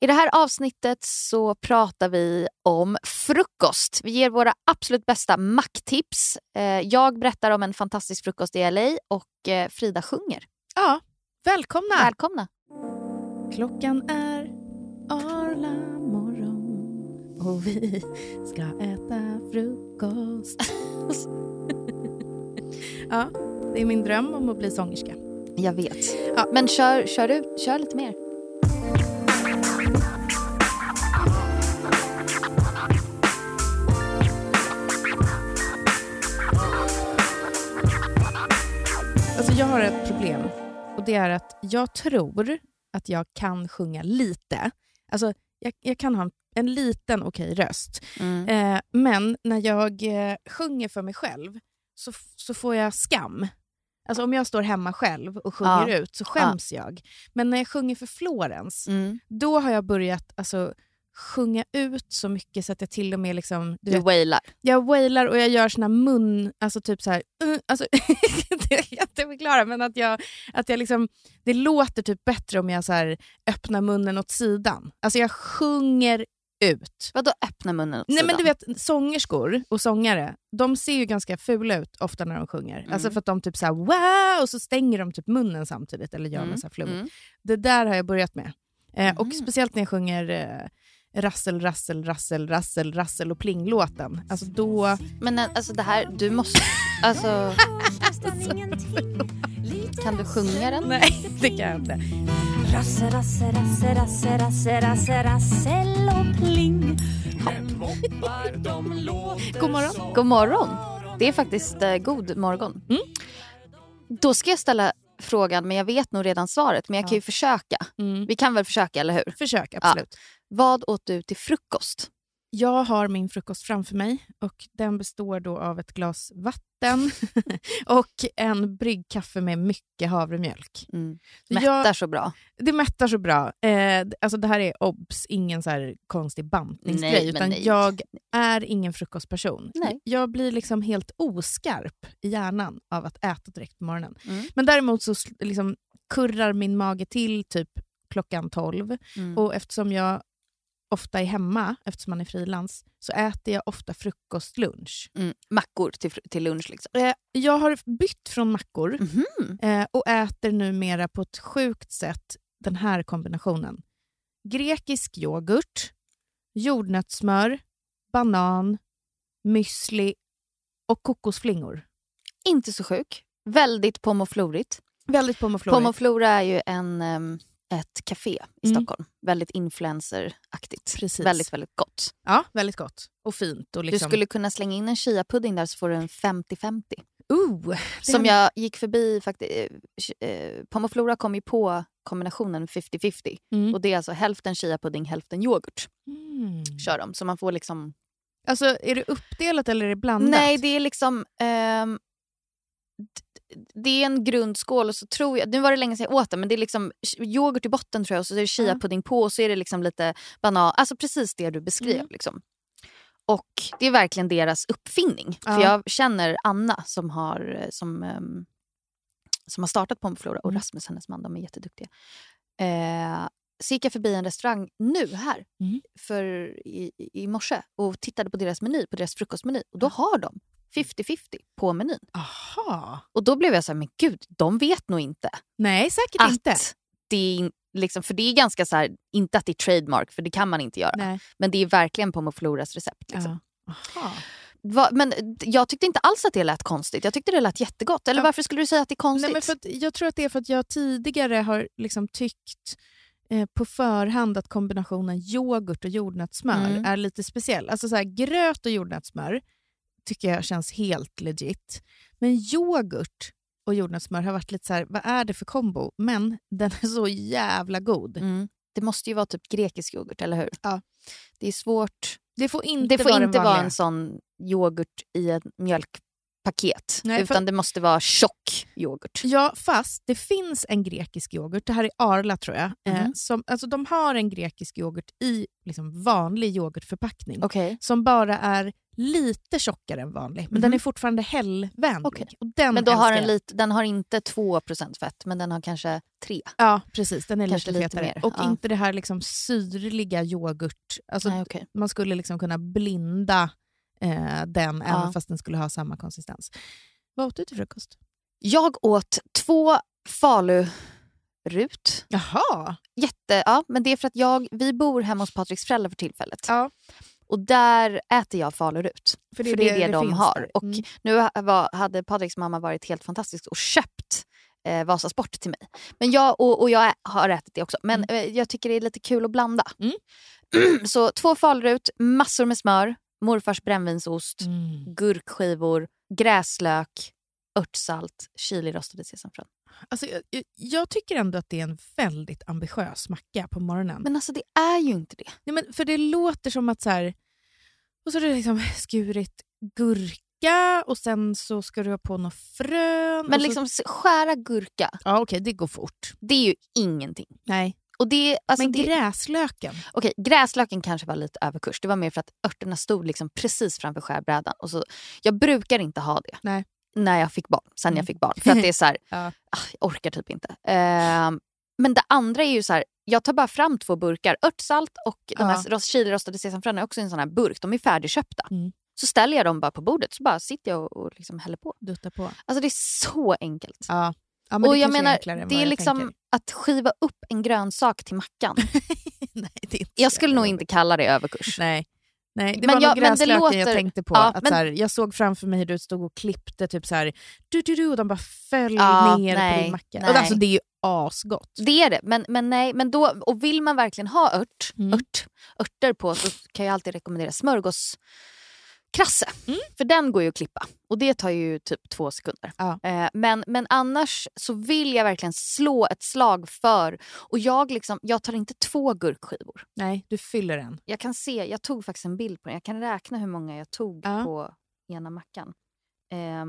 I det här avsnittet så pratar vi om frukost. Vi ger våra absolut bästa macktips. Eh, jag berättar om en fantastisk frukost i LA och eh, Frida sjunger. Ja, välkomna! Välkomna! Klockan är arla morgon och vi ska äta frukost. ja, det är min dröm om att bli sångerska. Jag vet. Ja. Men kör, kör, ut, kör lite mer. Jag har ett problem och det är att jag tror att jag kan sjunga lite. Alltså jag, jag kan ha en, en liten okej röst. Mm. Eh, men när jag eh, sjunger för mig själv så, så får jag skam. Alltså om jag står hemma själv och sjunger Ja. ut så skäms jag. Men när jag sjunger för Florence, Mm. då har jag börjat alltså, sjunga ut så mycket så att jag till och med liksom, du Du vet, wailar. jag wailar och jag gör såna mun, alltså typ så här, uh, alltså, det kan inte förklara, men att jag, att jag liksom, det låter typ bättre om jag så här, öppnar munnen åt sidan. Alltså jag sjunger ut. Vadå öppna munnen åt Nej men sidan? du vet, sångerskor och sångare, de ser ju ganska fula ut ofta när de sjunger. Mm. Alltså för att de typ såhär wow, och så stänger de typ munnen samtidigt, eller gör Mm, massa flum. mm. Det där har jag börjat med. Eh, Och Mhm. speciellt när jag sjunger eh, rassel, rassel, rassel, rassel, rassel och pling-låten. Alltså då... Men eh, alltså det här, du måste... Alltså, kan du sjunga den? Nej, det kan jag inte. Rasse, rasse, rasse, rasse, rasse, rasse, rassel och pling. God morgon. God morgon. Det är faktiskt eh, god morgon. Mm. Då ska jag ställa frågan, men jag vet nog redan svaret. Men jag kan ju försöka. Mm. Vi kan väl försöka, eller hur? Försök, absolut. Vad åt du till frukost? Jag har min frukost framför mig och den består då av ett glas vatten och en bryggkaffe med mycket havremjölk. Mm. Mättar jag- så bra. Det mättar så bra. Eh, alltså det här är obs, ingen så konstig bantningsgrej. Nej, utan nej. jag är ingen frukostperson. Nej. Jag blir liksom helt oskarp i hjärnan av att äta direkt på morgonen. Mm. Men däremot så liksom kurrar min mage till typ klockan 12. Mm. Och eftersom jag ofta är hemma, eftersom man är frilans, så äter jag ofta frukost, lunch. Mm. Mackor till, till lunch liksom. Eh, jag har bytt från mackor Mhm. eh, och äter numera på ett sjukt sätt den här kombinationen. Grekisk yoghurt, jordnötssmör, banan, müsli och kokosflingor. Inte så sjuk. Väldigt pomoflorigt. Väldigt pomoflorigt. Pomoflora är ju en, ehm, ett café i Mm. Stockholm. Väldigt influenceraktigt. Precis. Väldigt, väldigt gott. Ja, väldigt gott. Och fint. Och liksom... Du skulle kunna slänga in en chia-pudding där så får du en 50-50. Uh, det Som jag gick förbi faktiskt. Eh, Pomoflora kom ju på kombinationen 50-50. Mm. Och det är alltså hälften chia-pudding, hälften yoghurt. Mm. Kör de. Så man får liksom... Alltså, är det uppdelat eller är det blandat? Nej, det är liksom... d- det är en grundskål och så tror jag, nu var det länge sedan jag åt den, men det är liksom yoghurt i botten tror jag och så är det chia-pudding på och så är det liksom lite banan, alltså precis det du beskrev. Mm. Liksom. Och det är verkligen deras uppfinning. För Ja. jag känner Anna som har, som, ehm, som har startat Pomflora och Mm. Rasmus, hennes man, de är jätteduktiga. Eh, så gick jag förbi en restaurang nu här Mm. för i, i morse och tittade på deras meny, på deras frukostmeny. Och då har de 50-50 på menyn. Aha. Och då blev jag så här, men gud, de vet nog inte Nej, säkert att inte. det är, liksom, för det är ganska så här, inte att det är trademark, för det kan man inte göra. Nej. Men det är verkligen Pomofloras recept. Liksom. Ja. Aha. Va, men jag tyckte inte alls att det lät konstigt. Jag tyckte det lät jättegott. Eller Ja. varför skulle du säga att det är konstigt? Nej, men för att, jag tror att det är för att jag tidigare har liksom tyckt eh, på förhand att kombinationen yoghurt och jordnötssmör Mm. är lite speciell. Alltså så här, gröt och jordnötssmör tycker jag känns helt legit. Men yoghurt och jordnötssmör har varit lite så här, vad är det för kombo? Men den är så jävla god. Mm. Det måste ju vara typ grekisk yoghurt, eller hur? Ja. Det är svårt. Det får inte Det får vara inte vara en sån yoghurt i en mjölk paket. Nej, för- utan det måste vara tjock yoghurt. Ja, fast det finns en grekisk yoghurt, det här är Arla tror jag, eh, Mhm. som, alltså, de har en grekisk yoghurt i liksom, vanlig yoghurtförpackning Okej. som bara är lite tjockare än vanlig, men den Mhm. är fortfarande hällvänlig. Okej. Och den Men då har den, lite, den har inte 2% fett, men den har kanske 3. Ja, precis. Den är Kanske lite lite fetare. mer, Och ja. inte det här liksom syrliga yoghurt. Alltså, Nej, okej. Man skulle liksom kunna blinda eh, den Ja. även fast den skulle ha samma konsistens. Vad åt du till frukost? Jag åt två falurut. Jaha! Jätte, ja, men det är för att jag, vi bor hemma hos Patriks föräldrar för tillfället. Ja. Och där äter jag falurut. För det är det, de finns har. där. Och Mm. nu var, hade Patriks mamma varit helt fantastisk och köpt eh, Vasasport till mig. Men jag, och, och jag har ätit det också. Men eh, jag tycker det är lite kul att blanda. Mm. Så två falurut, massor med smör, morfars brännvinsost, Mm. gurkskivor, gräslök, örtsalt, chilirostade sesamfrön. Alltså, jag, jag- tycker ändå att det är en väldigt ambitiös macka på morgonen. Men alltså det är ju inte det. Nej, men för det låter som att så här, och så är det liksom skurit gurka och sen så ska du ha på något frön. Men liksom s- skära gurka, Så, ja okej, det går fort. det är ju ingenting. Nej. Och det, alltså men det, gräslöken? Okej, gräslöken kanske var lite överkurs. Det var mer för att örterna stod liksom precis framför skärbrädan. Och så, jag brukar inte ha det Nej. när jag fick barn, sen Mm. jag fick barn. För att det är så här, Ja. ah, jag orkar typ inte. Ehm, men det andra är ju så här, jag tar bara fram två burkar. Örtsalt och de här ros- chilirostade sesamfröna är också i en sån här burk. De är färdigköpta. Mm. Så ställer jag dem bara på bordet så bara sitter jag och, och liksom häller på. Dutta på. Alltså det är så enkelt. Ja. Ja men och det jag menar, enklare än det är jag liksom tänker. att skiva upp en grönsak till mackan. Nej, det är inte Jag skulle nog inte kalla det överkurs. Nej. Nej, det Men var jag- nog men det gräslöken jag låter- tänkte på. Ja, att men- så här, jag såg framför mig hur du stod och klippte typ så här, du, du, du, och de bara föll Ja, ner på nej, din macka. nej. Och alltså, det är ju asgott. Det är det, men, men nej. Men då, och vill man verkligen ha ört, Mm. ört, örter på så kan jag alltid rekommendera smörgåskrasse. Mm. För den går ju att klippa och det tar ju typ två sekunder. Ja. Eh, men, men annars så vill jag verkligen slå ett slag för, och jag, liksom, jag tar inte två gurkskivor. Nej, du fyller den. Jag kan se, jag tog faktiskt en bild på den, jag kan räkna hur många jag tog Ja. på ena mackan. Eh,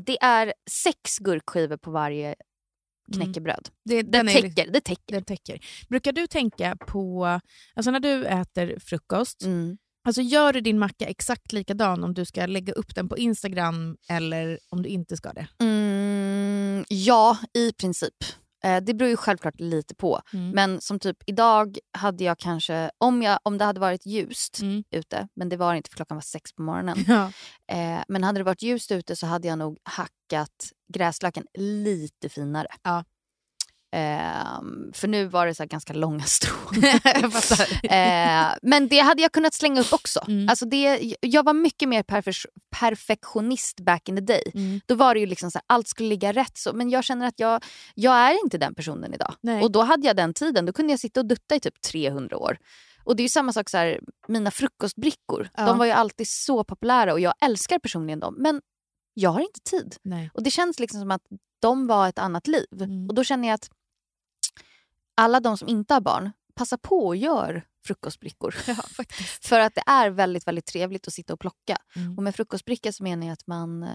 det är sex gurkskivor på varje knäckebröd. Det, Det Mm. den är täcker, det täcker. den täcker. Brukar du tänka på, alltså när du äter frukost, Mm. Alltså gör du din macka exakt likadan om du ska lägga upp den på Instagram eller om du inte ska det? Mm, ja, i princip. Eh, det beror ju självklart lite på. Mm. Men som typ idag hade jag kanske, om, jag, om det hade varit ljust Mm. ute, men det var inte för klockan var sex på morgonen. Ja. Eh, men hade det varit ljust ute så hade jag nog hackat gräslöken lite finare. Ja. Ehm, för nu var det så ganska långa strån. Eh, men det hade jag kunnat slänga upp också. Mm. Alltså det, jag var mycket mer perfe- perfektionist back in the day. Mm. Då var det ju liksom så här, allt skulle ligga rätt. Så, men jag känner att jag, jag är inte den personen idag. Nej. Och då hade jag den tiden. Då kunde jag sitta och dutta i typ 300 år. Och det är ju samma sak, så här, mina frukostbrickor. Ja. De var ju alltid så populära och jag älskar personligen dem. Men jag har inte tid. Nej. Och det känns liksom som att de var ett annat liv. Mm. Och då känner jag att alla de som inte har barn, passa på och gör frukostbrickor. Ja. För att det är väldigt, väldigt trevligt att sitta och plocka. Mm. Och med frukostbricka så menar jag att man... Eh,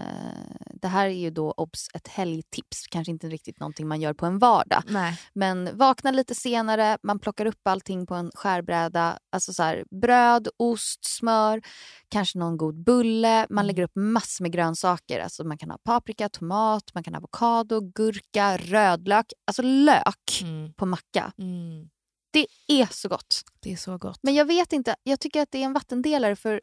det här är ju då obs, ett helgtips. Kanske inte riktigt någonting man gör på en vardag. Nej. Men vakna lite senare, man plockar upp allting på en skärbräda. Alltså så här, bröd, ost, smör, kanske någon god bulle. Man Mm. lägger upp massor med grönsaker. Alltså man kan ha paprika, tomat, man kan ha avokado, gurka, rödlök. Alltså lök Mm. på macka. Mm. Det är så gott. Det är så gott. Men jag vet inte, jag tycker att det är en vattendelare för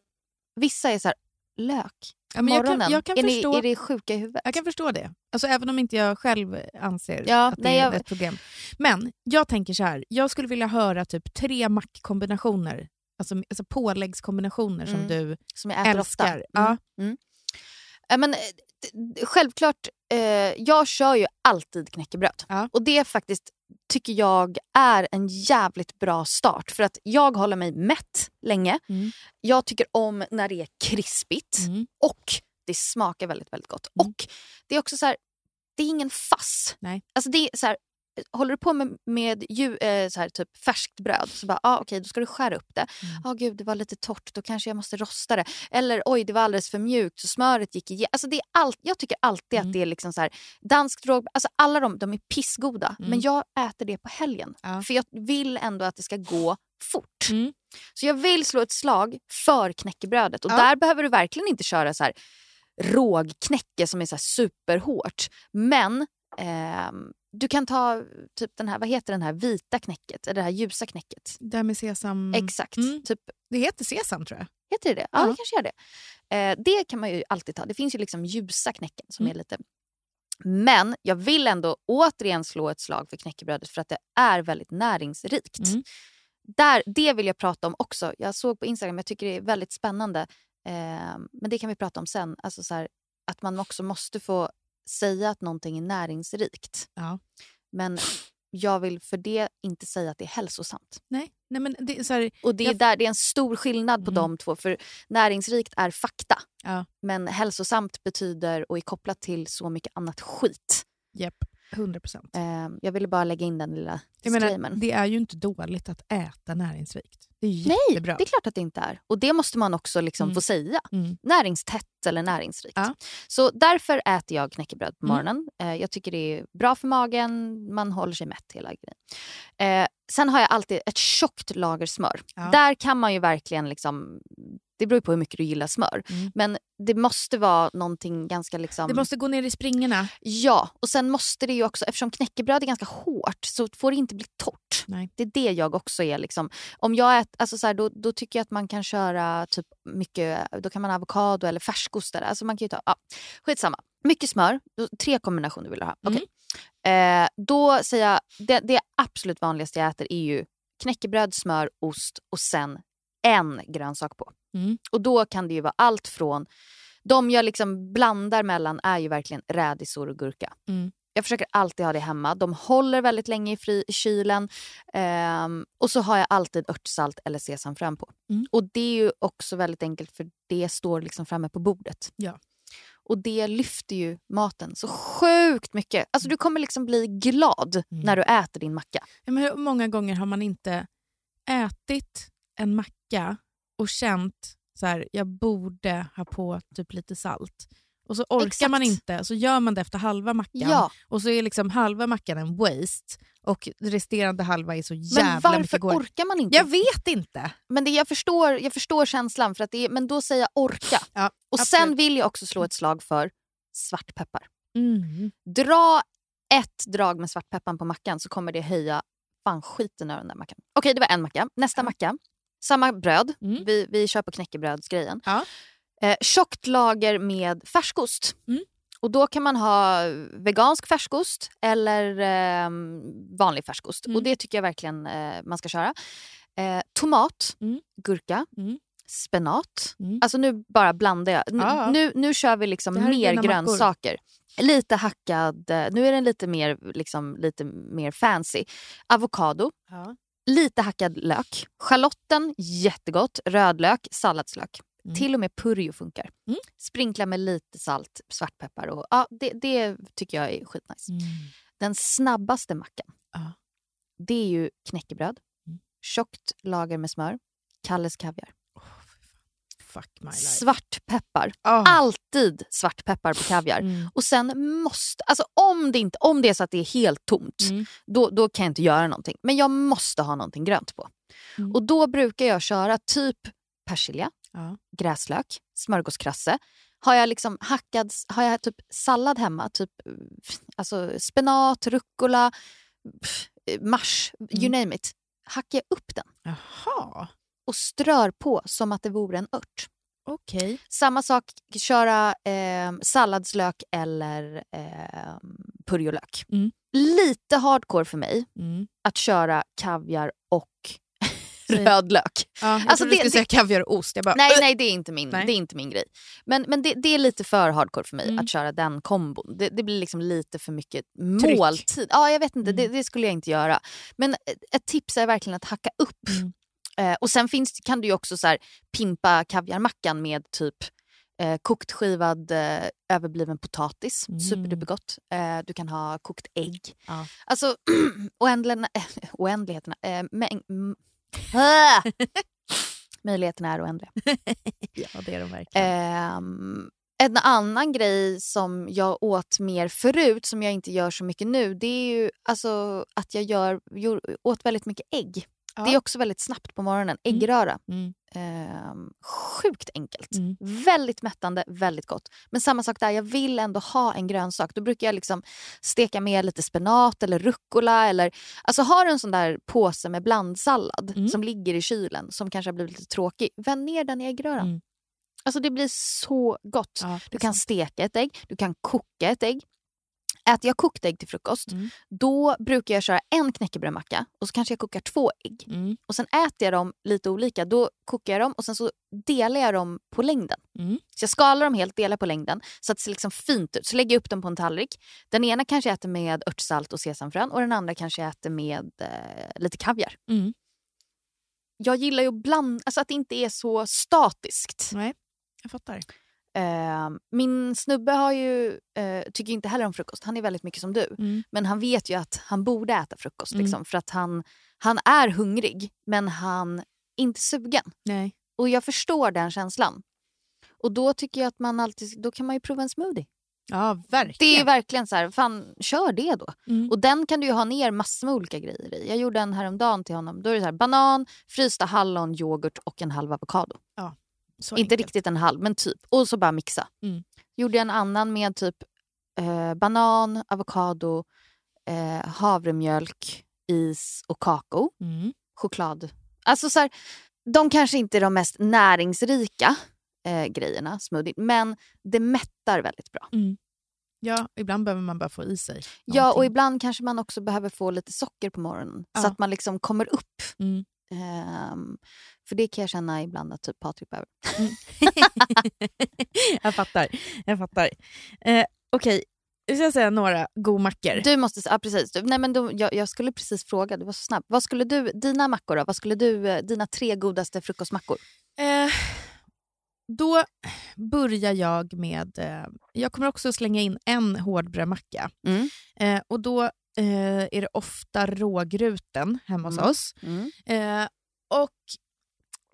vissa är så här, lök ja, men jag, morgonen. kan, jag, kan är, förstå, ni, är det sjuka i huvudet? jag kan förstå det. Alltså, även om inte jag själv anser Ja, att det nej, är jag- ett problem. Men jag tänker så här, jag skulle vilja höra typ tre mackkombinationer. Alltså, alltså påläggskombinationer som Mm. du Som jag äter ofta. älskar. Ja. Mm. Ja, men, eh, självklart, eh, jag kör ju alltid knäckebröd. Ja. Och det faktiskt tycker jag är en jävligt bra start. För att jag håller mig mätt länge. Mm. Jag tycker om när det är krispigt. Mm. Och det smakar väldigt, väldigt gott. Mm. Och det är också så här, det är ingen fass. Nej. Alltså det är så här, håller du på med, med ju, eh, så här, typ färskt bröd så bara, ah, okej då ska du skära upp det. Mm. Ja gud det var lite torrt, då kanske jag måste rosta det. Eller oj det var alldeles för mjukt så smöret gick igenom. Alltså, det är allt, jag tycker alltid Mm. att det är liksom så här, danskt råg, alltså alla de, de är pissgoda. Mm. Men jag äter det på helgen. Ja. För jag vill ändå att det ska gå fort. Mm. Så jag vill slå ett slag för knäckebrödet. Och Ja. där behöver du verkligen inte köra så här rågknäcke som är så superhårt. Men ehm, du kan ta typ den här, vad heter den här vita knäcket? Eller det här ljusa knäcket. Det här med sesam... Exakt. Mm. Typ, Det heter sesam tror jag. heter det det? Ja, Ja. det kanske gör det. Eh, det kan man ju alltid ta. Det finns ju liksom ljusa knäcken som Mm. är lite... Men jag vill ändå återigen slå ett slag för knäckebrödet för att det är väldigt näringsrikt. Mm. Där, det vill jag prata om också. Jag såg på Instagram, jag tycker det är väldigt spännande. Eh, men det kan vi prata om sen. Alltså så här, att man också måste få säga att någonting är näringsrikt. Ja. Men jag vill för det inte säga att det är hälsosamt. Nej, Nej men det så här, Och det är, Jag- där, det är en stor skillnad på Mm. de två. För näringsrikt är fakta. Ja. Men hälsosamt betyder och är kopplat till så mycket annat skit. Japp, 100 procent. Eh, jag ville bara lägga in den lilla disclaimern. det är ju inte dåligt att äta näringsrikt. Det är ju Nej, jättebra. det är klart att det inte är. Och det måste man också liksom Mm. få säga. Mm. Näringstätt eller näringsrikt. Ja. Så därför äter jag knäckebröd på Mm. morgonen. Eh, jag tycker det är bra för magen, man håller sig mätt hela grejen. Eh, sen har jag alltid ett tjockt lager smör. Ja. Där kan man ju verkligen liksom... Det beror på hur mycket du gillar smör. Mm. Men det måste vara någonting ganska liksom... Det måste gå ner i springorna. Ja, och sen måste det ju också, eftersom knäckebröd är ganska hårt så får det inte bli torrt. Nej. Det är det jag också är. Liksom. Om jag äter, alltså så här, då, då tycker jag att man kan köra typ mycket, då kan man ha avokado eller färskost. Eller, alltså man kan ju ta, ja, skitsamma. Mycket smör, tre kombinationer vill du ha. Mm. Okej. Eh, då säger jag, det, det absolut vanligaste jag äter är ju knäckebröd, smör, ost och sen en grönsak på. Mm. Och då kan det ju vara allt från, de jag liksom blandar mellan är ju verkligen rädisor och gurka. Mm. Jag försöker alltid ha det hemma. De håller väldigt länge i, fri, i kylen. Ehm, och så har jag alltid örtsalt eller sesamfrön på. Mm. Och det är ju också väldigt enkelt för det står liksom framme på bordet. Ja. Och det lyfter ju maten så sjukt mycket. Alltså du kommer liksom bli glad Mm. när du äter din macka. Ja, men hur många gånger har man inte ätit en macka och känt så här, jag borde ha på typ lite salt. Och så orkar Exakt. man inte, så gör man det efter halva mackan. Ja, Och så är liksom halva mackan en waste och resterande halva är så men jävla mycket varför orkar man inte? Jag vet inte. Men det, jag, förstår, jag förstår känslan, för att det är, men då säger jag orka. Ja, och absolut. sen vill jag också slå ett slag för svartpeppar. Mm. Dra ett drag med svartpepparn på mackan så kommer det höja fan skiten ur den där mackan. Okej, det var en macka. Nästa Ja. macka. Samma bröd. Mm. Vi, vi kör på knäckebrödsgrejen. Ja. Eh, tjockt lager med färskost. Mm. Och Då kan man ha vegansk färskost eller eh, vanlig färskost. Mm. Och Det tycker jag verkligen eh, man ska köra. Eh, tomat, Mm. gurka, Mm. spenat. Mm. Alltså nu bara blandar jag. Nu, Ja, nu, nu kör vi liksom mer dina mackor. grönsaker. Lite hackad, eh, nu är den lite mer, liksom, lite mer fancy. Avokado, Ja. Lite hackad lök. Schalotten, jättegott. Rödlök, salladslök. Mm. Till och med purjo funkar. Mm. Sprinkla med lite salt, svartpeppar. Och, ja, det, det tycker jag är skitnice. Mm. Den snabbaste mackan, Ja. det är ju knäckebröd. Mm. Tjockt lager med smör. Kalles kaviar. Fan. Fuck my life. Svartpeppar. Ah. Alltid svartpeppar på kaviar. Mm. Och sen måste, alltså om det, inte, om det är så att det är helt tomt, Mm. då, då kan jag inte göra någonting. Men jag måste ha någonting grönt på. Mm. Och då brukar jag köra typ persilja, Ja. gräslök, smörgåskrasse. Har jag liksom hackad, har jag typ sallad hemma, typ alltså spenat, rucola, pff, mars, you Mm. name it. Hackar jag upp den Jaha, och strör på som att det vore en ört. Okej. Samma sak, köra eh, salladslök eller eh, purjolök. Mm. Lite hardcore för mig Mm. att köra kaviar och rödlök. Ja, jag Alltså, trodde du det- skulle säga kaviar och ost. Jag bara, Nej, "Ugh." nej det, är inte min, Nej. det är inte min grej. Men, men det, det är lite för hardcore för mig Mm. att köra den kombon. Det, det blir liksom lite för mycket Tryck. måltid. Ja, jag vet inte, det, Mm. det skulle jag inte göra. Men ett- ett tips är verkligen att hacka upp. Mm. Eh, och sen finns, kan du ju också så här, pimpa kaviarmackan med typ Eh, kokt skivad eh, överbliven potatis, Mm. superdupergott. Eh, du kan ha kokt ägg. Ja. Alltså äh, oändligheterna. Eh, mäng, mm, Ah! Möjligheterna är oändliga. Ja, det är de verkligen. Ehm, en annan grej som jag åt mer förut, som jag inte gör så mycket nu, det är ju alltså att jag gör, åt väldigt mycket ägg. Ja. Det är också väldigt snabbt på morgonen. Mm. Äggröra. Mm. Ehm, sjukt enkelt. Mm. Väldigt mättande, väldigt gott. Men samma sak där, jag vill ändå ha en grönsak. Då brukar jag liksom steka med lite spenat eller rucola. Eller, alltså har du en sån där påse med blandsallad Mm. som ligger i kylen som kanske har blivit lite tråkig, vänd ner den i äggröran. Mm. Alltså det blir så gott. Ja, Du kan steka ett ägg, du kan koka ett ägg. Äter jag kokt ägg till frukost, Mm. då brukar jag köra en knäckebrödmacka och så kanske jag kokar två ägg. Mm. Och sen äter jag dem lite olika. Då kokar jag dem och sen så delar jag dem på längden. Mm. Så jag skalar dem helt, delar på längden så att det ser liksom fint ut. Så lägger jag upp dem på en tallrik. Den ena kanske jag äter med örtsalt och sesamfrön och den andra kanske jag äter med eh, lite kaviar. Mm. Jag gillar ju att blanda, alltså att det inte är så statiskt. Nej, jag fattar. Eh, min snubbe har ju, eh, tycker inte heller om frukost. Han är väldigt mycket som du. Mm. Men han vet ju att han borde äta frukost. Mm. Liksom, för att han, han är hungrig, men han är inte sugen. Nej. Och jag förstår den känslan. Och då tycker jag att man alltid, då kan man ju prova en smoothie. Ja, verkligen. Det är verkligen så här, fan kör det då. Mm. Och den kan du ha ner massor med olika grejer i. Jag gjorde en häromdagen till honom. Då är det så här, banan, frysta hallon, yoghurt och en halv avokado. Så Inte enkelt. riktigt en halv, men typ. Och så bara mixa. Mm. Gjorde jag en annan med typ eh, banan, avokado, eh, havremjölk, is och kakao. Mm. Choklad. Alltså så här, de kanske inte är de mest näringsrika eh, grejerna, smoothie, men det mättar väldigt bra. Ja, ibland behöver man bara få i sig Ja, och någonting. ibland kanske man också behöver få lite socker på morgonen så Ja. att man liksom kommer upp. Mm. Ehm, för det kan jag känna ibland att typ Patrik behöver. jag fattar. Jag fattar. Eh, Okej, jag ska säga några godmackor. Du måste, ja precis. Du, nej, men då, jag, jag skulle precis fråga, du var så snabb. Vad skulle du, dina mackor då? Vad skulle du, eh, dina tre godaste frukostmackor? Eh, då börjar jag med... Eh, jag kommer också slänga in en hårdbrödmacka. Mm. Eh, och då eh, är det ofta rågruten hemma hos Mm. oss. Mm. Eh, och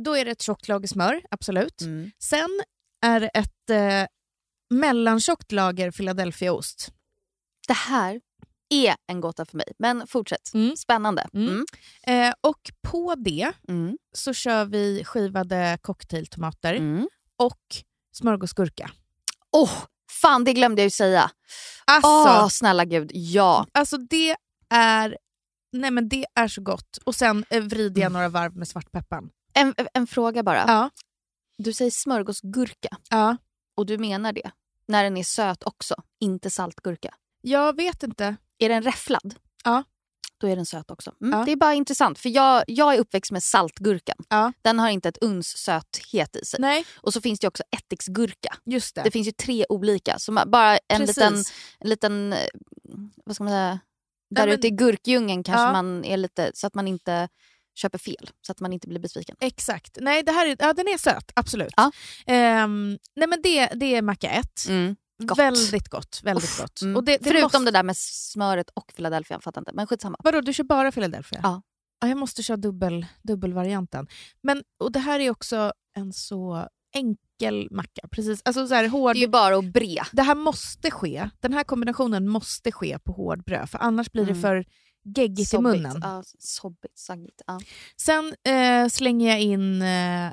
då är det ett tjockt lager smör, absolut. Mm. Sen är det ett eh, mellantjockt lager Philadelphiaost. Det här är en gåta för mig, men fortsätt. Mm. Spännande. Mm. Mm. Eh, och på det Mm. så kör vi skivade cocktailtomater och smörgåsgurka. Åh, fan det glömde jag ju säga. Alltså, Åh, snälla gud, ja. alltså det är... Nej men det är så gott. Och sen eh, vrider jag några varv med svartpepparn. En, en fråga bara. Ja. Du säger smörgåsgurka ja. och du menar det när den är söt också, inte saltgurka. Jag vet inte. Är den räfflad? Ja. Då är den söt också. Mm, Ja. Det är bara intressant för jag, jag är uppväxt med saltgurkan. Ja. Den har inte ett uns söthet i sig. Nej, Och så finns det också ättiksgurka. just det. Det finns ju tre olika. Så man- bara en Precis. liten, en liten, eh, vad ska man säga, där ute i gurkdjungeln kanske Ja. man är lite, så att man inte köper fel. Så att man inte blir besviken. Exakt. Nej, det här är, ja, den är söt, absolut. Ja. Ehm, nej, men det, det är macka ett. Mm. Gott. Väldigt gott. Väldigt gott. Mm. Och det, det Förutom måste, det där med smöret och Philadelphia, jag fattar inte. Men skitsamma. Vadå, du kör bara Philadelphia? Ja. ja jag måste köra dubbel, dubbelvarianten. Men, och det här är också en så enkel macka. Precis, alltså så här, hård, Det är ju bara att bre. det här måste ske. Den här kombinationen måste ske på hårdbröd, för annars blir det Mm. för geggigt i munnen. Ja, sobbigt, saggigt. Ja. Sen eh, slänger jag in eh,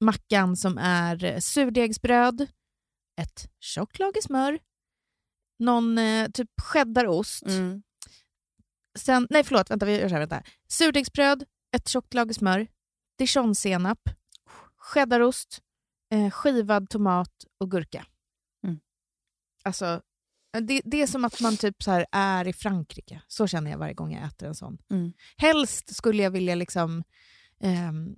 mackan som är surdegsbröd, ett tjockt lager smör, någon eh, typ cheddarost. Mm. Sen, nej förlåt, vänta, vi gör så här, vänta. Surdegsbröd, ett tjockt lager smör, dijonsenap, cheddarost, eh, skivad tomat och gurka. Mm. Alltså, det, det är som att man typ så här är i Frankrike. Så känner jag varje gång jag äter en sån. Mm. Helst skulle jag vilja liksom... ehm,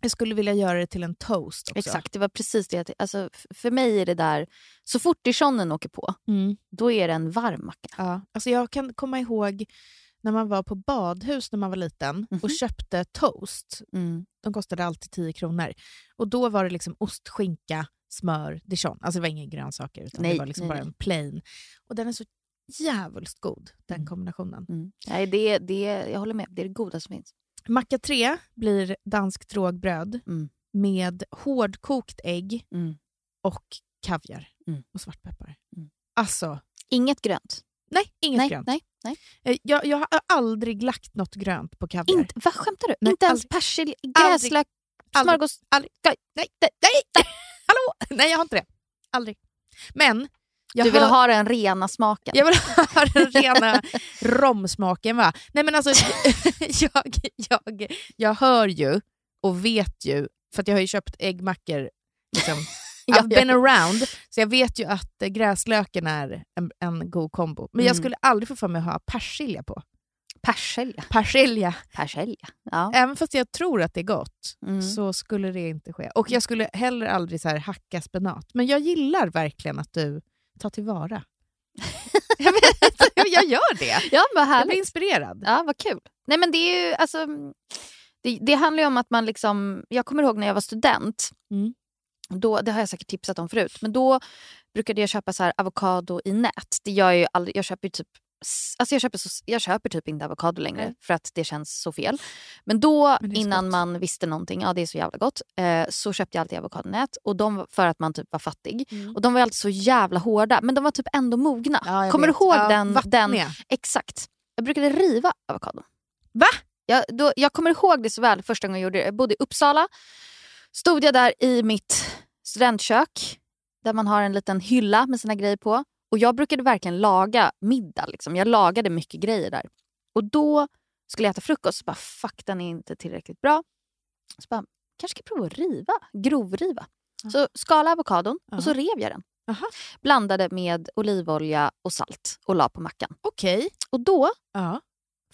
jag skulle vilja göra det till en toast också. Exakt, det var precis det. Alltså, för mig är det där, så fort dijonen åker på, Mm. då är det en varm macka. Ja. Alltså jag kan komma ihåg när man var på badhus när man var liten Mhm. och köpte toast. Mm. De kostade alltid 10 kronor. Och Då var det liksom ost, skinka, smör, dijon. Alltså det var inga grönsaker utan Nej, det var liksom nej, bara nej. en plain. Och den är så jävligt god, den Mm. kombinationen. Mm. Nej, det, det, jag håller med. Det är det godaste som finns. Macka 3 blir danskt rågbröd Mm. med hårdkokt ägg Mm. och kaviar Mm. och svartpeppar. Mm. Alltså, Inget grönt. nej, inget nej, grönt. nej, nej. Eh, Jag, jag har aldrig lagt något grönt på kaviar. Inte, vad skämtar du? Nej, inte ens aldrig. persilja, Aldrig. gräslök, Aldrig. smörgås... Aldrig. Nej, nej, nej, nej. Hallå! Nej, jag har inte det. Aldrig. Men jag Du vill hör- ha den rena smaken. Jag vill ha den rena romsmaken. Va? Nej, men alltså, jag, jag, jag hör ju och vet ju, för att jag har ju köpt äggmackor. Liksom. I've been around, så jag vet ju att gräslöken är en, en god kombo. Men jag Mm. skulle aldrig få för mig att ha persilja på. Persilja. Persilja. Persilja. Ja. Även fast jag tror att det är gott Mm. så skulle det inte ske. Och jag skulle heller aldrig så hacka spenat. Men jag gillar verkligen att du tar tillvara. jag, vet, jag gör det. ja, vad Jag blir inspirerad. Ja, vad kul. Nej, men det är ju alltså... Det, det handlar ju om att man liksom... Jag kommer ihåg när jag var student. Mm. Då, det har jag säkert tipsat om förut. Men då brukade jag köpa så här avokado i nät. Det gör jag ju aldrig. Jag köper ju typ Alltså jag, köper så, jag köper typ inte avokado längre Nej. för att det känns så fel. Men då Men innan gott. man visste någonting, ja det är så jävla gott, eh, så köpte jag alltid avokadonät. Och de, för att man typ var fattig. Och de var alltid så jävla hårda men de var typ ändå mogna. Ja, Kommer vet. du ihåg Ja, den, den? vattniga. Exakt. Jag brukade riva avokado. Va? Jag, då, jag kommer ihåg det så väl första gången jag gjorde det. Jag bodde i Uppsala. Stod jag där i mitt studentkök där man har en liten hylla med sina grejer på. Och jag brukade verkligen laga middag. Liksom. Jag lagade mycket grejer där. Och då skulle jag äta frukost. Så bara, fuck den är inte tillräckligt bra. Så bara, kanske ska prova att riva. Grovriva. Ja. Så skala avokadon och så rev jag den. Aha. Blandade med olivolja och salt och la på mackan. Okej. Och då Ja.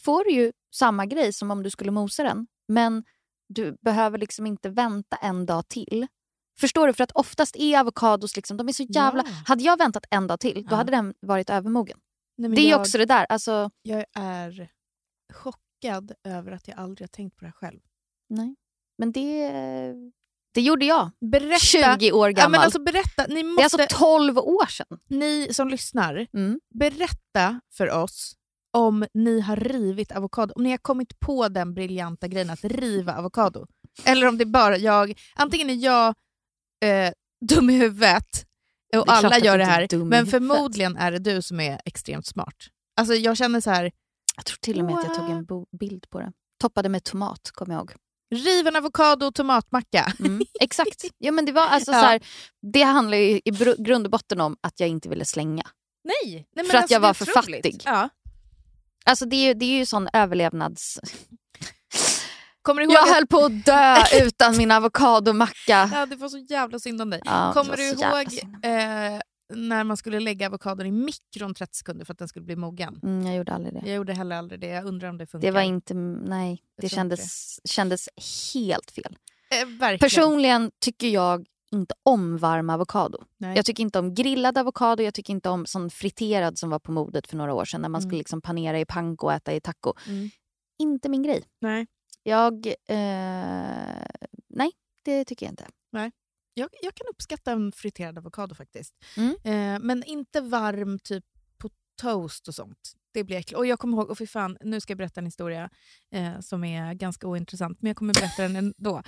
får du ju samma grej som om du skulle mosa den. Men du behöver liksom inte vänta en dag till. Förstår du? För att oftast är avokados liksom, de är så jävla... Ja. Hade jag väntat en dag till, då Ja. hade den varit övermogen. Nej, Det är jag, också det där. Alltså, jag är chockad över att jag aldrig har tänkt på det här själv. nej. Men det, det gjorde jag. Berätta. 20 år Ja, gammal. men alltså berätta. Ni, det är måste, alltså 12 år sedan. ni som lyssnar, Mm. berätta för oss om ni har rivit avokado. Om ni har kommit på den briljanta grejen att riva avokado. Eller om det är bara jag. Antingen är jag eh, dum i huvudet och alla att gör det här. Men förmodligen är det du som är extremt smart. Alltså jag känner så här, Jag tror till och med att jag tog en bild på det. Toppade med tomat, kommer jag ihåg. riven avokado och tomatmacka. Mm, exakt. Ja, men det, var alltså Ja. så här, det handlar ju i grund och botten om att jag inte ville slänga. Nej, nej För att alltså, jag det är var för otroligt. fattig. Ja. Alltså det är det är ju sån överlevnads... Kommer du ihåg Jag att- höll på att dö utan min avokadomacka. Ja, det var så jävla synd om dig. Ja, Kommer du ihåg eh, när man skulle lägga avokadon i mikron 30 sekunder för att den skulle bli mogen? Mm, jag gjorde aldrig det. Jag gjorde heller aldrig det. Jag undrar om det funkar. Det var inte, nej, det kändes, kändes helt fel. eh. Personligen tycker jag inte om varm avokado. Nej. Jag tycker inte om grillad avokado, jag tycker inte om sån friterad som var på modet för några år sedan när man Mm. skulle liksom panera i panko och äta i taco. Mm. Inte min grej. Nej. Jag, eh, nej det tycker jag inte. Jag, jag kan uppskatta en friterad avokado faktiskt. Mm. Eh, men inte varm typ på toast och sånt. Det blir äckligt. Och jag kommer ihåg, och fy fan, nu ska jag berätta en historia eh, som är ganska ointressant, men jag kommer berätta den ändå.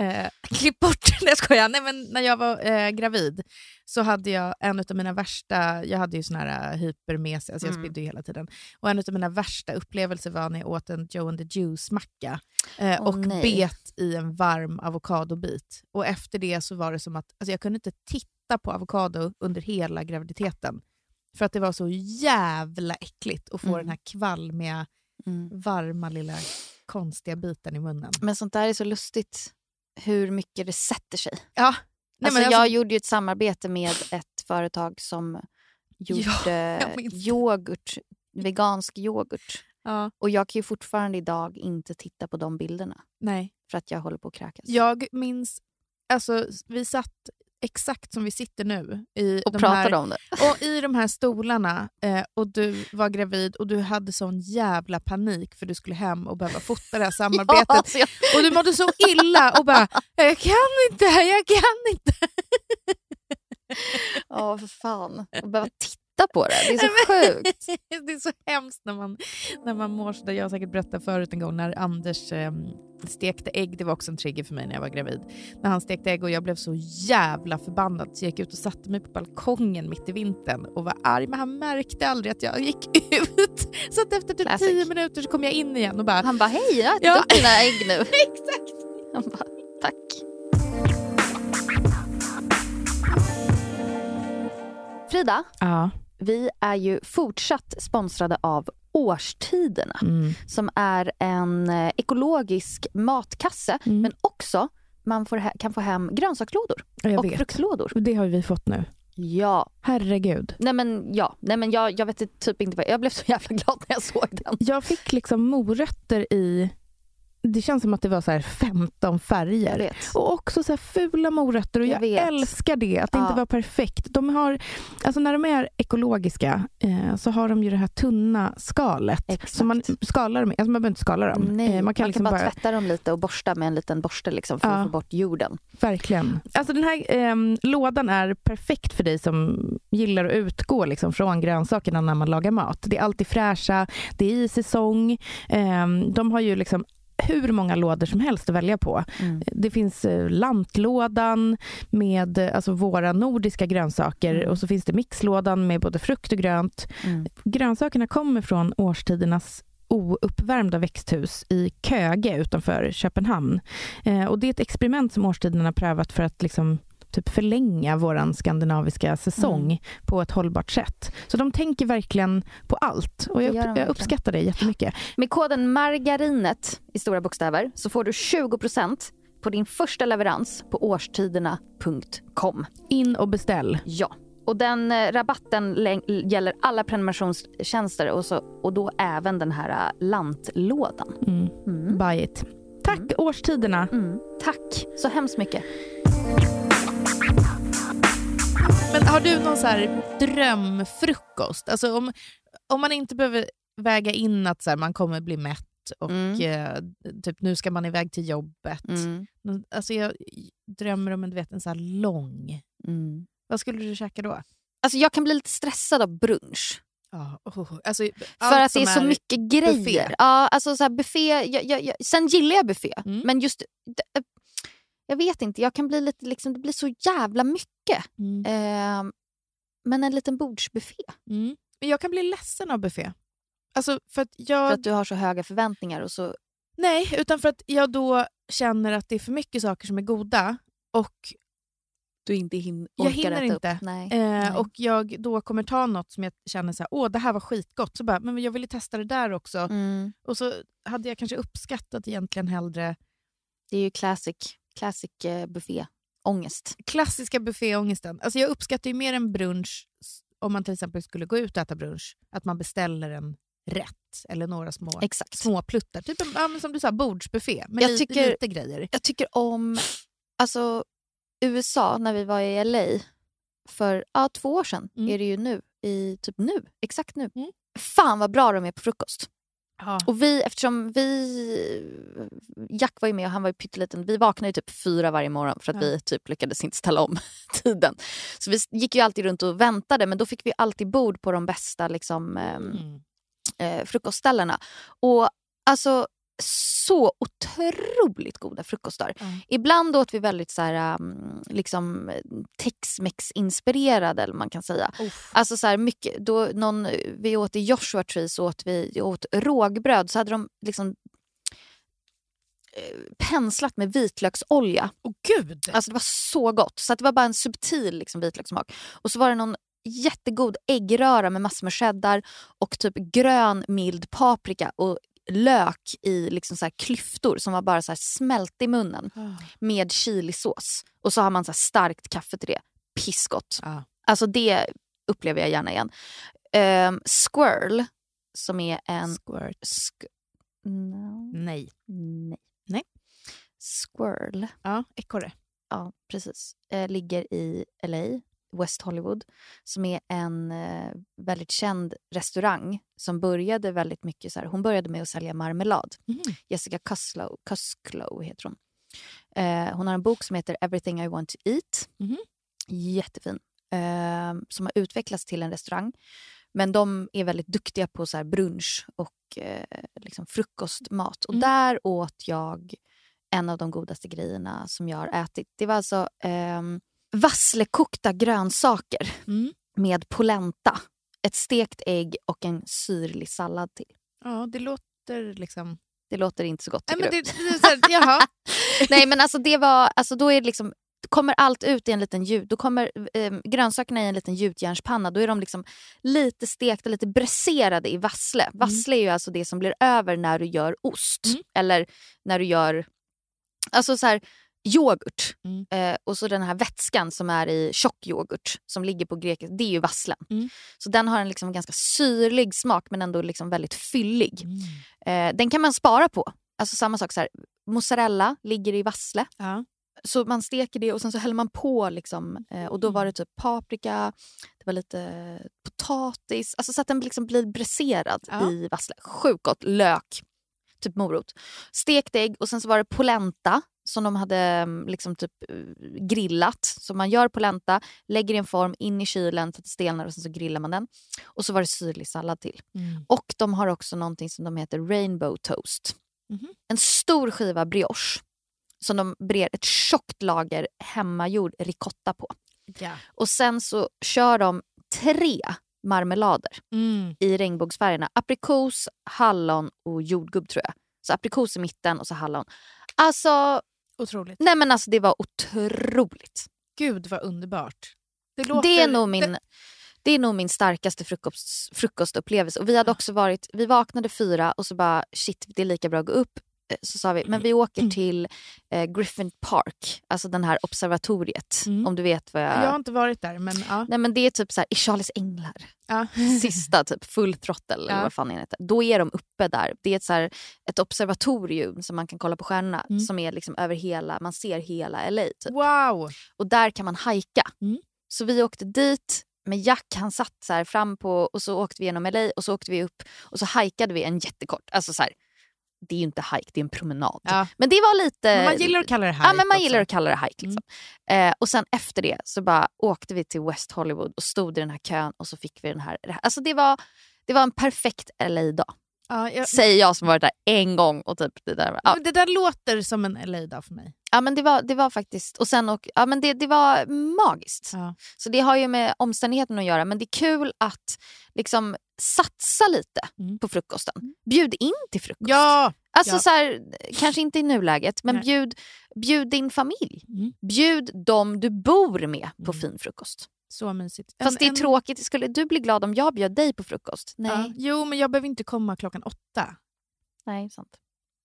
Eh, klipp bort den, jag skojar. Nej, men när jag var eh, gravid så hade jag en av mina värsta, jag hade ju sån här uh, hypermes, alltså jag Mm. spydde ju hela tiden. Och en av mina värsta upplevelser var när jag åt en Joe and the Juice-macka eh, Åh, och nej. bet i en varm avokadobit. Och efter det så var det som att alltså jag kunde inte titta på avokado under hela graviditeten. För att det var så jävla äckligt att få Mm. den här kvalmiga, Mm. varma lilla konstiga biten i munnen. Men sånt där är så lustigt hur mycket det sätter sig. Ja. Nej, alltså, jag gjorde ju ett samarbete med ett företag som gjorde det. yoghurt, vegansk yoghurt. ja, Och jag kan ju fortfarande idag inte titta på de bilderna nej. för att jag håller på att kräkas. Jag minns, alltså vi satt exakt som vi sitter nu i och de pratade här, om det. och i de här stolarna eh, och du var gravid och du hade sån jävla panik för du skulle hem och behöva fota det här samarbetet. alltså jag, Och du mådde så illa och bara “jag kan inte, jag kan inte”. Ja, för fan. Att behöva titta på det. Det är så sjukt. det är så hemskt när man, när man mår sådär. Jag har säkert berättat förut en gång när Anders eh, stekte ägg. Det var också en trigger för mig när jag var gravid. När han stekte ägg och jag blev så jävla förbannad så jag gick ut och satte mig på balkongen mitt i vintern och var arg. Men han märkte aldrig att jag gick ut. Så att efter typ Classic. tio minuter så kom jag in igen och bara... Han bara, hej, jag har ätit Ja. upp dina ägg nu. Exakt! Han bara, tack. Frida, Ja. Vi är ju fortsatt sponsrade av Årstiderna Mm. som är en eh, ekologisk matkasse Mm. men också man får kan få hem grönsakslådor Jag och vet. fruktlådor. Det har vi fått nu. Ja, Herregud. nej men ja, nej men jag, jag vet typ inte vad, jag blev så jävla glad när jag såg den. Jag fick liksom morötter i... Det känns som att det var så här 15 Jag färger. Och också så fula morötter och Jag jag, älskar det, att det Ja. inte var perfekt. De har, alltså när de är ekologiska eh, så har de ju det här tunna skalet. Exakt. Så man skalar dem, alltså man behöver inte skala dem. Nej, Eh, man kan, liksom bara, tvätta dem lite och borsta med en liten borste liksom för Ja. att få bort jorden. Verkligen. Alltså den här ehm, lådan är perfekt för dig som gillar att utgå liksom, från grönsakerna när man lagar mat. Det är alltid fräscha, det är i säsong. Ehm, de har ju liksom hur många lådor som helst att välja på. Mm. Det finns eh, lantlådan med eh, alltså våra nordiska grönsaker Mm. och så finns det mixlådan med både frukt och grönt. Mm. Grönsakerna kommer från årstidernas ouppvärmda växthus i Köge utanför Köpenhamn. Eh, och det är ett experiment som årstiderna har prövat för att liksom typ förlänga vår skandinaviska säsong Mm. på ett hållbart sätt. Så de tänker verkligen på allt och jag, de jag uppskattar det jättemycket. Med koden margarinet i stora bokstäver så får du 20% på din första leverans på årstiderna.com. In och beställ. Ja. Och den eh, rabatten gäller alla prenumerationstjänster och, så, och då även den här eh, lantlådan. Mm. Mm. Buy it. Tack årstiderna. Mm. Tack så hemskt mycket. Men har du någon så här drömfrukost? Alltså om, om man inte behöver väga in att så här, man kommer bli mätt och Mm. eh, typ nu ska man iväg till jobbet. Mm. Alltså jag drömmer om en, du vet, en så lång... Mm. Vad skulle du käka då? Alltså jag kan bli lite stressad av brunch. Ja, oh, alltså, För att det är så mycket grejer. buffé. Ja, alltså så buffé. Jag, jag, jag, sen gillar jag buffé, Mm. men just... Jag vet inte, jag kan bli lite liksom, det blir så jävla mycket. Mm. Eh, men en liten bordsbuffé. Mm. Men jag kan bli ledsen av buffé. Alltså för att jag... För att du har så höga förväntningar och så... Nej, utan för att jag då känner att det är för mycket saker som är goda och Du inte hin- Jag hinner inte. Nej. Eh, Nej. och jag då kommer ta något som jag känner så här, åh det här var skitgott, så bara, men jag ville testa det där också. Mm. Och så hade jag kanske uppskattat egentligen hellre Det är ju classic, classic buffé. Ångest. klassiska bufféångesten. Alltså jag uppskattar ju mer en brunch, om man till exempel skulle gå ut och äta brunch, att man beställer en rätt eller några små, Exakt. små pluttar. Typ en, som du sa, bordsbuffé med Jag li- tycker- lite grejer. Jag tycker om alltså, USA när vi var i LA för ja, två år sedan. Mm. Är det ju nu. I, typ nu. Exakt nu. Mm. Fan vad bra de är på frukost. Ja. Och vi, eftersom vi... Jack var ju med och han var ju pytteliten. Vi vaknade ju typ fyra varje morgon för att Ja. vi typ lyckades inte ställa om tiden. Så vi gick ju alltid runt och väntade men då fick vi alltid bord på de bästa liksom, ehm, Mm. eh, frukostställena. Och alltså så otroligt goda frukostar. Ja. Ibland åt vi väldigt så här, um, liksom Tex-Mex-inspirerade eller man kan säga. Uff. Alltså så här mycket, då någon, vi åt i Joshua Tree så åt vi åt rågbröd så hade de liksom eh, penslat med vitlöksolja. Åh gud! Alltså det var så gott. Så att det var bara en subtil liksom, vitlökssmak. Och så var det någon jättegod äggröra med massor med cheddar och typ grön mild paprika och lök i liksom så här klyftor som var bara så här smält i munnen Ah. med chilisås. Och så har man så här starkt kaffe till det. Pissgott. Ja. Alltså det upplever jag gärna igen. Um, squirrel, som är en... Squirt. Sk- no, Nej. nej. Nej. Squirrel, Ja, ekorre. ja precis, eh, ligger i LA, West Hollywood, som är en eh, väldigt känd restaurang som började väldigt mycket så här, hon började med att sälja marmelad. Mhm. Jessica Cuslow, Cusclow heter hon. Eh, hon har en bok som heter Everything I want to eat. Mhm. Jättefin. eh, som har utvecklats till en restaurang. Men de är väldigt duktiga på så brunch och eh, liksom frukostmat. Och Mm. där åt jag en av de godaste grejerna som jag har ätit. Det var alltså eh, vasslekokta grönsaker Mm. med polenta. Ett stekt ägg och en syrlig sallad till. Ja, det låter liksom... Det låter inte så gott Nej, men det, det, här, jaha. Nej men alltså det var, alltså då är det liksom kommer allt ut i en liten ljud, då kommer eh, grönsakerna i en liten gjutjärnspanna, då är de liksom lite stekta, lite bräserade i vassle. Vassle är ju alltså det som blir över när du gör ost. Mm. Eller när du gör, alltså så här yoghurt. Mm. Eh, och så den här vätskan som är i tjock yoghurt som ligger på grekiska, det är ju vasslen. Mm. Så den har en liksom ganska syrlig smak men ändå liksom väldigt fyllig. Mm. Eh, den kan man spara på. Alltså samma sak, så här, mozzarella ligger i vassle. Ja. Så man steker det och sen så häller man på. Liksom, eh, och Då var det typ paprika, det var lite potatis. Alltså så att den liksom blir bräserad Ja. i vassle. Sjukt gott. Lök, typ morot. Stekt ägg och sen så var det polenta som de hade mm, liksom typ eh, grillat. Så man gör polenta, lägger i en form in i kylen så att det stelnar och sen så grillar man den. Och så var det syrlig sallad till. Mm. Och de har också någonting som de heter rainbow toast. Mhm. En stor skiva brioche som de brer ett tjockt lager hemmagjord ricotta på. Ja. Och sen så kör de tre marmelader Mm. i regnbågsfärgerna. Aprikos, hallon och jordgubb tror jag. Så aprikos i mitten och så hallon. Alltså, Otroligt. nej men alltså det var otroligt. Gud vad underbart. Det, Det är nog min, det är nog min starkaste frukost, frukostupplevelse. Och vi hade också varit, vi vaknade fyra och så bara shit det är lika bra att gå upp. Eh, Så sa vi, men vi åker Mm. till eh, Griffin Park, alltså den här observatoriet. Mm. Om du vet vad jag... Jag har inte varit där, men ja. Nej men det är typ så här, i Charlies änglar, ja. sista typ full throttle eller Ja. vad fan det heter. Då är de uppe där. Det är ett, så här, ett observatorium som man kan kolla på stjärnorna Mm. som är liksom över hela, man ser hela LA typ. Wow! Och där kan man hajka. Mm. Så vi åkte dit med Jack, han satt så fram på och så åkte vi genom LA och så åkte vi upp och så hajkade vi en jättekort, alltså så här, det är ju inte hike, det är en promenad. Ja. Men det var lite... Men man gillar att kalla det här Ja, men man också. gillar att kalla det hike. Liksom. Eh, och sen efter det så bara åkte vi till West Hollywood och stod i den här kön och så fick vi den här... det här- Alltså det var, det var en perfekt LA-dag. Ja, jag, Säger jag som varit där en gång. och typ det där. Ja, Det där låter som en LA-dag för mig. Ja men det var, det var faktiskt... Och sen och, ja, men det, det var magiskt. Ja. Så det har ju med omständigheten att göra. Men det är kul att liksom satsa lite Mm. på frukosten. Bjud in till frukost. Ja! Alltså ja. så här, kanske inte i nuläget, men Nej. bjud, bjud din familj. Mm. Bjud dem du bor med på Mm. fin frukost. Så mysigt. Fast En- det är en- tråkigt. Skulle du bli glad om jag bjöd dig på frukost? Nej, Ja. Jo, men jag behöver inte komma klockan åtta. nej sant.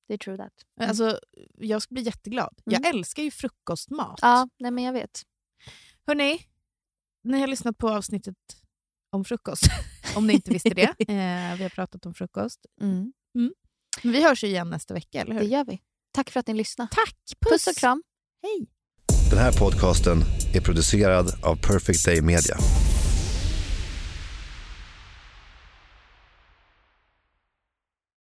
Det är true that. Mm. Alltså, jag ska bli jätteglad. Jag Mm. älskar ju frukostmat. Ja, nej men jag vet. Hörni, ni har lyssnat på avsnittet om frukost. om ni inte visste det. Eh, vi har pratat om frukost. Mm. Men vi hörs ju igen nästa vecka, eller hur? Det gör vi. Tack för att ni lyssnade. Tack! Puss och kram. Hej! Den här podcasten är producerad av Perfect Day Media.